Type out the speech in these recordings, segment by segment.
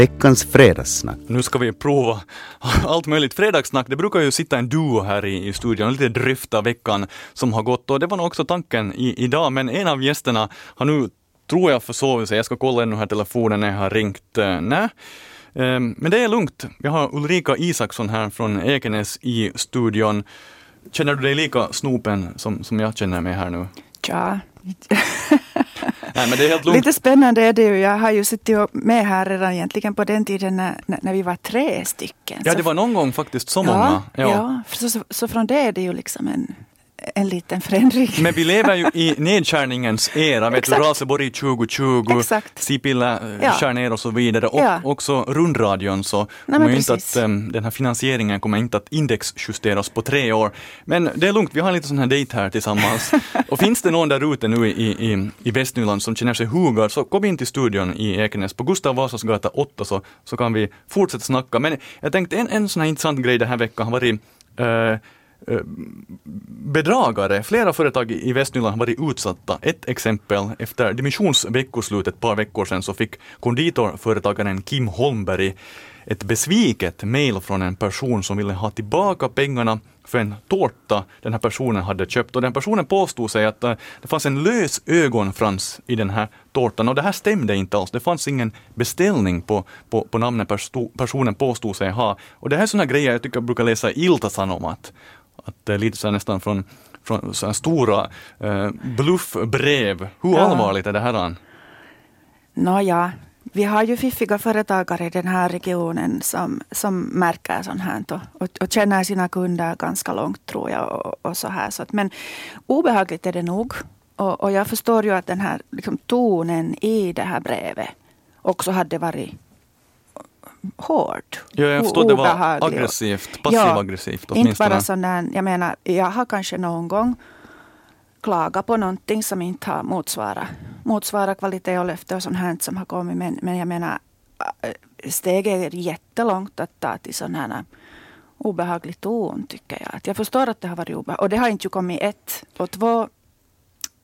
veckans fredagssnack. Nu ska vi prova allt möjligt fredagssnack. Det brukar ju sitta en duo här i, i studion och lite dryfta veckan som har gått och det var nog också tanken i, idag. Men en av gästerna har nu, tror jag, försovit sig. Jag ska kolla ännu här telefonen när jag har ringt. Uh, nej. Um, men det är lugnt. Vi har Ulrika Isaksson här från Ekenäs i studion. Känner du dig lika snopen som, som jag känner mig här nu? Tja. Nej, men det är helt lugnt. Lite spännande är det ju. Jag har ju suttit med här redan egentligen på den tiden när, när vi var tre stycken. Ja, det var någon gång faktiskt så många. Ja, ja. Så, så, så, från det är det ju liksom en, en liten förändring. Men vi lever ju i nedskärningens era, vet du, Raseborg 2020, Exakt. Sipilä eh, ja. skär ner och så vidare. Och ja. också rundradion så Nej, kommer inte att, um, den här finansieringen kommer inte att indexjusteras på tre år. Men det är lugnt, vi har en liten sån här dejt här tillsammans. och finns det någon där ute nu i, i, i Västnyland som känner sig hugad så kom in till studion i Ekenäs på Gustav Vasas gata 8 så, så kan vi fortsätta snacka. Men jag tänkte en, en sån här intressant grej den här veckan har varit uh, Eh, bedragare. Flera företag i Västnyland har varit utsatta. Ett exempel, efter dimissionsveckoslutet ett par veckor sedan så fick konditorföretagaren Kim Holmberg ett besviket mejl från en person som ville ha tillbaka pengarna för en tårta den här personen hade köpt. Och den personen påstod sig att eh, det fanns en lös ögonfrans i den här tårtan och det här stämde inte alls. Det fanns ingen beställning på, på, på namnet personen påstod sig ha. Och det här är sådana grejer jag tycker jag brukar läsa i Ilta-Sanomat att det är lite så nästan från, från så stora eh, bluffbrev. Hur ja. allvarligt är det här? Nåja, vi har ju fiffiga företagare i den här regionen som, som märker sånt här och, och, och känner sina kunder ganska långt tror jag. Och, och så här. Så att, men obehagligt är det nog. Och, och jag förstår ju att den här liksom, tonen i det här brevet också hade varit hård. Ja, jag förstår det var aggressivt, passiv-aggressivt ja, Inte bara sån där, jag menar, jag har kanske någon gång klagat på någonting som inte har motsvarat, motsvarat kvalitet och löfte och sånt här som har kommit. Men, men jag menar, äh, steget är jättelångt att ta till sån här obehaglig ton tycker jag. Att jag förstår att det har varit obehagligt. Och det har inte kommit ett och två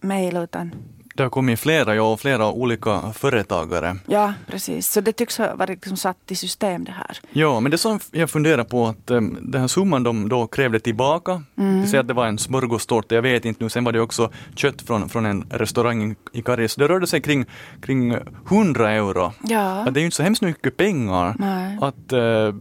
mejl utan det har kommit flera, ja, flera olika företagare. Ja, precis. Så det tycks ha varit liksom satt i system det här. Ja, men det som jag funderar på att um, den här summan de då krävde tillbaka, mm. det säger att det var en smörgåstårta, jag vet inte nu, sen var det också kött från, från en restaurang i Karis. Det rörde sig kring, kring 100 euro. Ja. Att det är ju inte så hemskt mycket pengar. Nej. Att uh,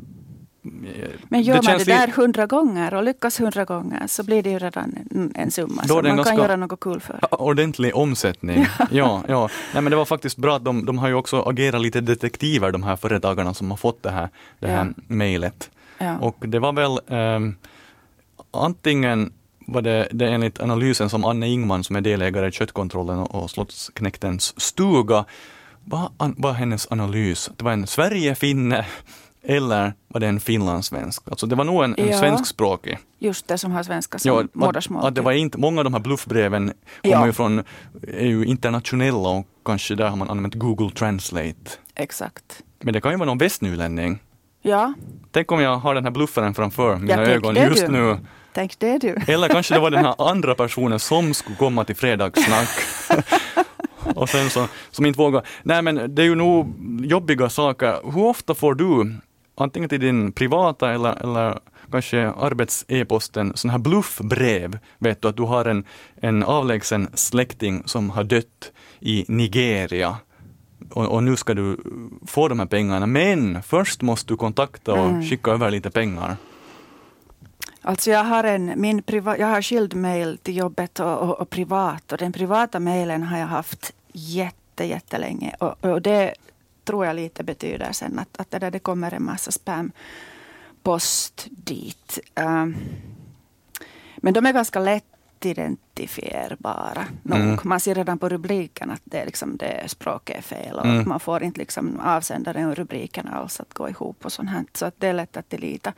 men gör man det där hundra gånger och lyckas hundra gånger så blir det ju redan en, en summa som man kan göra något kul för. Ordentlig omsättning. ja, ja. Nej, men det var faktiskt bra att de, de har ju också agerat lite detektiver de här företagarna som har fått det här, det här ja. mejlet. Ja. Och det var väl um, antingen var det, det enligt analysen som Anne Ingman som är delägare i Köttkontrollen och Slottsknäktens stuga var, var hennes analys. Det var en Sverigefinne eller var det en finlandssvensk? Alltså det var nog en, en ja, svenskspråkig. Just det, som har svenska som ja, modersmål. Att det var inte, många av de här bluffbreven kommer ja. ju från, är ju internationella och kanske där har man använt Google Translate. Exakt. Men det kan ju vara någon västnylänning. Ja. Tänk om jag har den här bluffaren framför mina ja, ögon just du. nu. Tänk det du. Eller kanske det var den här andra personen som skulle komma till fredagssnack. och sen så, som inte vågar. Nej men det är ju nog jobbiga saker. Hur ofta får du antingen till din privata eller, eller kanske arbets-e-posten, sådana här bluffbrev. Vet du att du har en, en avlägsen släkting som har dött i Nigeria och, och, nu ska du få de här pengarna, men först måste du kontakta och mm. skicka över lite pengar. Alltså jag har, en, min priva, jag har skild mail till jobbet och, och, och privat och den privata mailen har jag haft jätte, jättelänge och, och det tror jag lite betyder sen att, att det, där, det kommer en massa spampost dit. Um, men de är ganska lätt identifierbara. Mm. Man ser redan på rubriken att det, liksom, det språket är fel och mm. man får inte liksom avsändaren och rubriken alls att gå ihop och sånt här. Så att det är lätt att delita.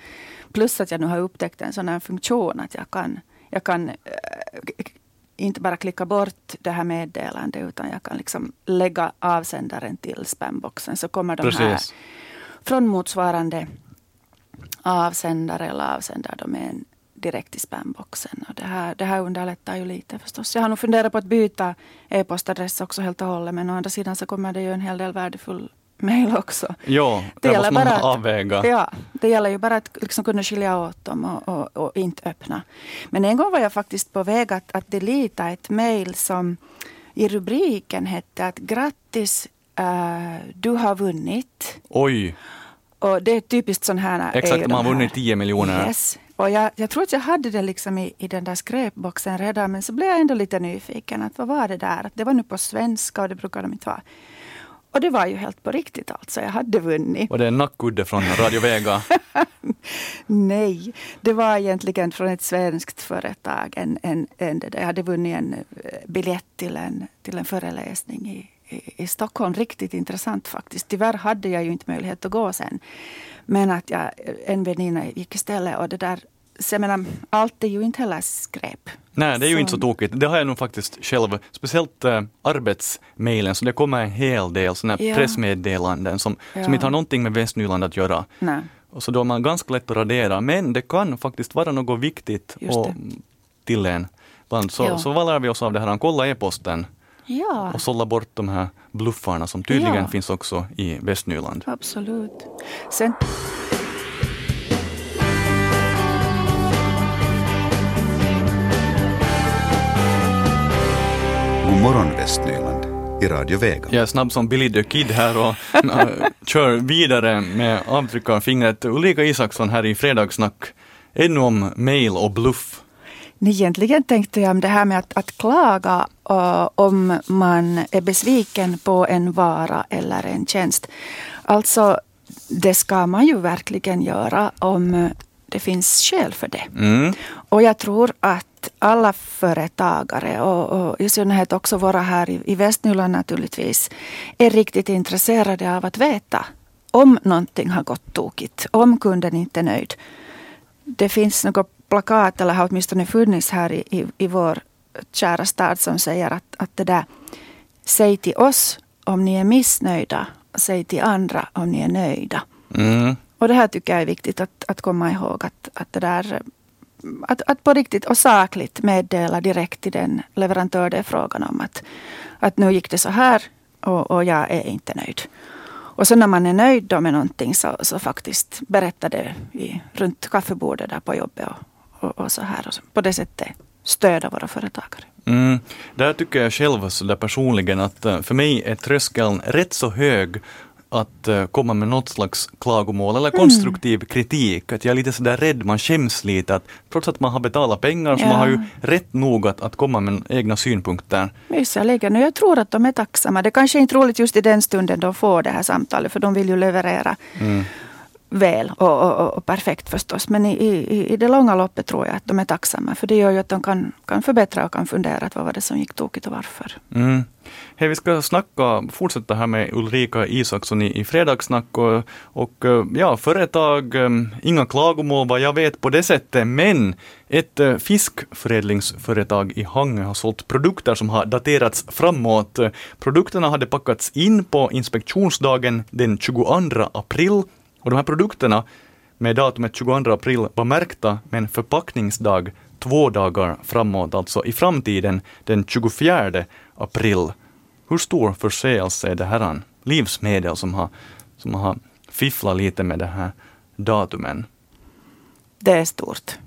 Plus att jag nu har upptäckt en sån här funktion att jag kan, jag kan äh, inte bara klicka bort det här meddelandet utan jag kan liksom lägga avsändaren till spamboxen så kommer de Precis. här från motsvarande avsändare eller är direkt i spamboxen. Och det, här, det här underlättar ju lite förstås. Jag har nog funderat på att byta e-postadress också helt och hållet men å andra sidan så kommer det ju en hel del värdefull mejl också. Ja, det måste man bara avväga. Ja, det gäller ju bara att liksom kunna skilja åt dem och, och, och, inte öppna. Men en gång var jag faktiskt på väg att, att delita ett mejl som i rubriken hette att grattis, uh, du har vunnit. Oj! Och det är typiskt sån här... Exakt, man har vunnit 10 miljoner. Yes. Och jag, jag tror att jag hade det liksom i, i den där skräpboxen redan, men så blev jag ändå lite nyfiken. Att vad var det där? Att det var nu på svenska och det brukar de inte vara. Och det var ju helt på riktigt alltså, jag hade vunnit. Var det en nackudde från Radio Vega? Nej, det var egentligen från ett svenskt företag. En, en, en, jag hade vunnit en eh, biljett till en, till en föreläsning i, i, i Stockholm. Riktigt intressant faktiskt. Tyvärr hade jag ju inte möjlighet att gå sen. Men att jag, en väninna gick istället och det där så jag menar, allt är ju inte heller skräp. Nej, det är ju så. inte så tokigt. Det har jag nog faktiskt själv, speciellt äh, arbetsmailen, så det kommer en hel del sådana ja. pressmeddelanden som, ja. som inte har någonting med Västnyland att göra. Nej. Och så då är man ganska lätt att radera, men det kan faktiskt vara något viktigt och, till en. Så, ja. så vad lär vi oss av det här? Kolla e-posten ja. och sålla bort de här bluffarna som tydligen ja. finns också i Västnyland. Absolut. Sen God morgon Västnyland i Radio Vega. Jag är snabb som Billy the Kid här och äh, kör vidare med avtryckarfingret. Ulrika Isaksson här i Fredagssnack. Ännu om mail och bluff. Egentligen tänkte jag om det här med att, att klaga uh, om man är besviken på en vara eller en tjänst. Alltså, det ska man ju verkligen göra om det finns skäl för det. Mm. Och jag tror att alla företagare och, och i synnerhet också våra här i, i Västnyland naturligtvis är riktigt intresserade av att veta om någonting har gått tokigt, om kunden inte är nöjd. Det finns något plakat, eller har åtminstone funnits här i, i, i vår kära stad som säger att, att det där Säg till oss om ni är missnöjda, säg till andra om ni är nöjda. Mm. Och det här tycker jag är viktigt att, att komma ihåg att, att det där att, att på riktigt och sakligt meddela direkt till den leverantör det är frågan om att, att nu gick det så här och, och jag är inte nöjd. Och sen när man är nöjd då med någonting så, så faktiskt berätta det i, runt kaffebordet där på jobbet och, och, och så här. Och på det sättet stödja våra företagare. Mm. Där tycker jag själv så där personligen att eh, för mig är tröskeln rätt så hög att uh, komma med något slags klagomål eller mm. konstruktiv mm. kritik. Att jag är lite sådär rädd, man skäms lite. Att, trots att man har betalat pengar så man har ju rätt nog att, att komma med egna synpunkter. Visserligen, och jag tror att de är tacksamma. Det kanske är inte roligt just i den stunden de får det här samtalet, för de vill ju leverera. Mm väl och, och, och, perfekt förstås. Men i, i, i det långa loppet tror jag att de är tacksamma. För det gör ju att de kan, kan förbättra och kan fundera vad var det som gick tokigt och varför. Mm. Hej, vi ska snacka, fortsätta här med Ulrika Isaksson i, i fredagssnack och, och eh, ja, företag, eh, inga klagomål vad jag vet på det sättet, men ett eh, fiskförädlingsföretag i Hangö har sålt produkter som har daterats framåt. Produkterna hade packats in på inspektionsdagen den 22 april och de här produkterna med datumet 22 april var märkta med en förpackningsdag två dagar framåt, alltså i framtiden den 24 april. Hur stor förseelse är det här livsmedel som har, som har fifflat lite med det här datumen? Det är stort.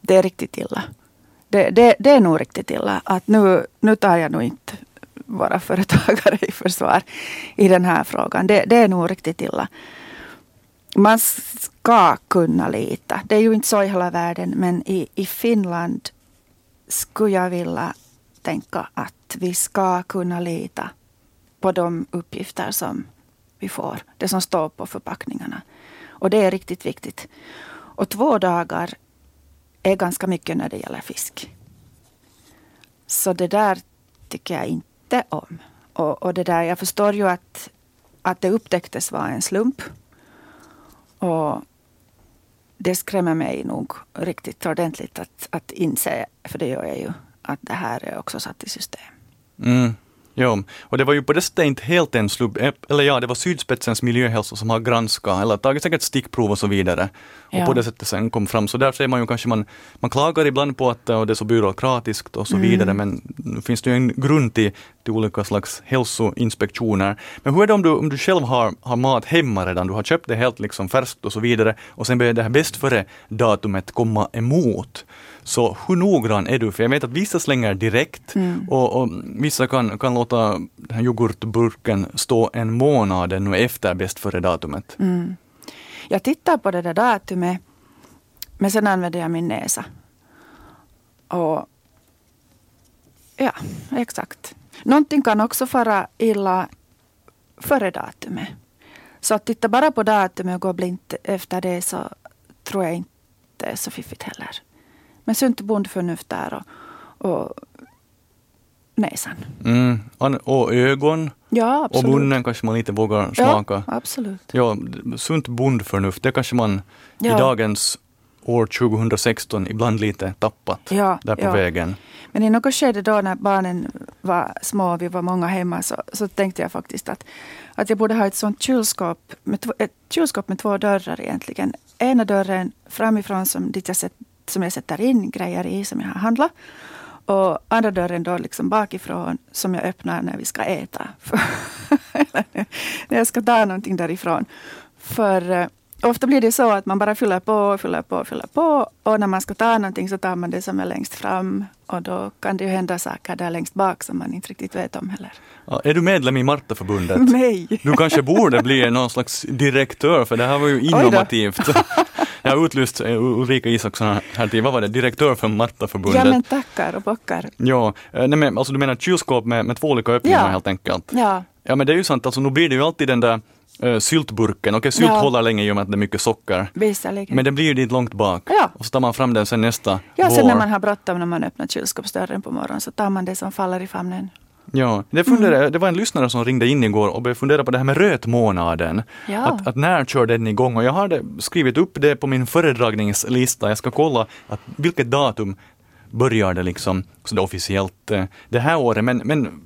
Det är riktigt illa. Det, det, det är nog riktigt illa. Att nu, nu tar jag nog inte våra företagare i försvar i den här frågan. Det, det är nog riktigt illa man ska kunna lita. Det är ju inte så i hela världen, men i, i Finland skulle jag vilja tänka att vi ska kunna lita på de uppgifter som vi får. Det som står på förpackningarna. Och det är riktigt viktigt. Och två dagar är ganska mycket när det gäller fisk. Så det där tycker jag inte om. Och, och det där, jag förstår ju att, att det upptäcktes var en slump. Och det skrämmer mig nog riktigt ordentligt att, att inse, för det gör jag ju, att det här är också satt i system. Mm. Ja, och det var ju på det sättet inte helt en slump, eller ja, det var Sydspetsens miljöhälsa som har granskat, eller tagit säkert stickprov och så vidare. Och ja. på det sättet sen kom fram, så där ser man ju kanske, man, man klagar ibland på att och det är så byråkratiskt och så mm. vidare, men nu finns det ju en grund till, till olika slags hälsoinspektioner. Men hur är det om du, om du själv har, har mat hemma redan, du har köpt det helt liksom färskt och så vidare och sen börjar det här bäst före datumet komma emot. Så hur noggrann är du? För jag vet att vissa slänger direkt mm. och, och, vissa kan, kan låta yoghurtburken stå en månad ännu efter bäst före datumet. Mm. Jag tittar på det där datumet men sen använder jag min näsa. Och Ja, exakt. Någonting kan också fara illa före datumet. Så att titta bara på datumet och gå blint efter det så tror jag inte är så fiffigt heller. Men sunt bondförnuft där och, och näsan. Mm. Och ögon. Ja, absolut. Och munnen kanske man inte vågar smaka. Ja, absolut. Ja, sunt bondförnuft, det kanske man ja. i dagens år 2016 ibland lite tappat ja, där på ja. vägen. Men i något skede då när barnen var små och vi var många hemma så, så tänkte jag faktiskt att, att jag borde ha ett sånt kylskåp med, ett kylskåp med två dörrar egentligen. Ena dörren framifrån som, dit jag, set, som jag sätter in grejer i som jag har handlat. Och andra dörren då liksom bakifrån som jag öppnar när vi ska äta. Eller när jag ska ta någonting därifrån. För eh, ofta blir det så att man bara fyller på, fyller på, fyller på. Och när man ska ta någonting så tar man det som är längst fram. Och då kan det ju hända saker där längst bak som man inte riktigt vet om heller. Ja, är du medlem i Martaförbundet? Nej. Du kanske borde bli någon slags direktör, för det här var ju innovativt. Jag har utlyst eh, Ulrika Isaksson här till, vad var det, direktör för Martaförbundet. Ja men tackar och bockar. Ja, eh, nej men alltså du menar kylskåp med, med två olika öppningar ja. helt enkelt? Ja. Ja men det är ju sant, alltså nu blir det ju alltid den där uh, syltburken. Okej, okay, sylt ja. håller länge i och med att det är mycket socker. Visserligen. Men den blir ju dit långt bak. Ja. Och så tar man fram den sen nästa Ja, vår. sen när man har bråttom när man öppnar kylskåpsdörren på morgonen så tar man det som faller i famnen. Ja, det, funderade, mm. det var en lyssnare som ringde in igår och började fundera på det här med rötmånaden. Ja. Att, att när kör den igång? Och jag har skrivit upp det på min föredragningslista. Jag ska kolla att vilket datum börjar det liksom så det officiellt eh, det här året. Men, men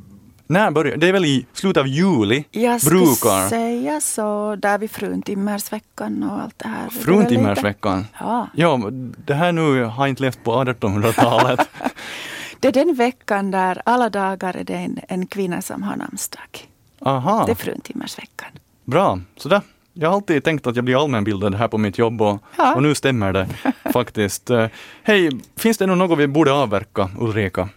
när börjar det? är väl i slutet av juli? Jag skulle säga så, där vid fruntimmersveckan och allt det här. Fruntimmersveckan? Ja. ja. Det här nu har inte levt på 1800-talet. det är den veckan där alla dagar är det en, en kvinna som har namnsdag. Aha. Det är fruntimmersveckan. Bra, sådär. Jag har alltid tänkt att jag blir allmänbildad här på mitt jobb och, ja. och nu stämmer det faktiskt. Eh, hej, finns det något vi borde avverka, Ulrika?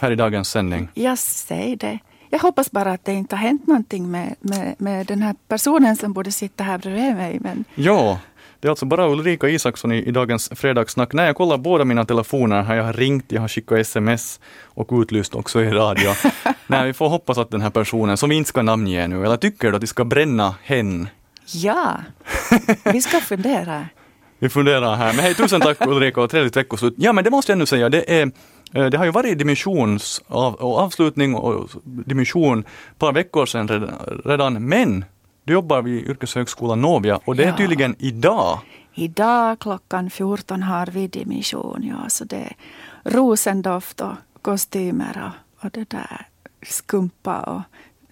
Här i dagens sändning? Jag säger det. Jag hoppas bara att det inte har hänt någonting med, med, med den här personen som borde sitta här bredvid mig. Men... Ja, det är alltså bara Ulrika Isaksson i, i dagens fredagssnack. När jag kollar båda mina telefoner har jag ringt, jag har skickat sms och utlyst också i radio. Nej, vi får hoppas att den här personen, som vi inte ska namnge nu, eller tycker du att vi ska bränna hen? Ja, vi ska fundera. vi funderar här. Men hej, tusen tack Ulrika och trevligt veckoslut. Ja, men det måste jag nu säga, det är det har ju varit dimensions av, avslutning och dimension ett par veckor sedan redan, men du jobbar vid Yrkeshögskolan Novia och det är tydligen idag. Idag klockan 14 har vi dimension, ja, så det är rosendoft och kostymer och, och det där skumpa och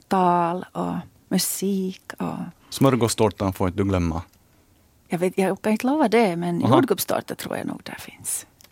tal och musik. Och... Smörgåstårtan får inte du glömma. Jag, vet, jag kan inte lova det, men jordgubbstårta tror jag nog där finns.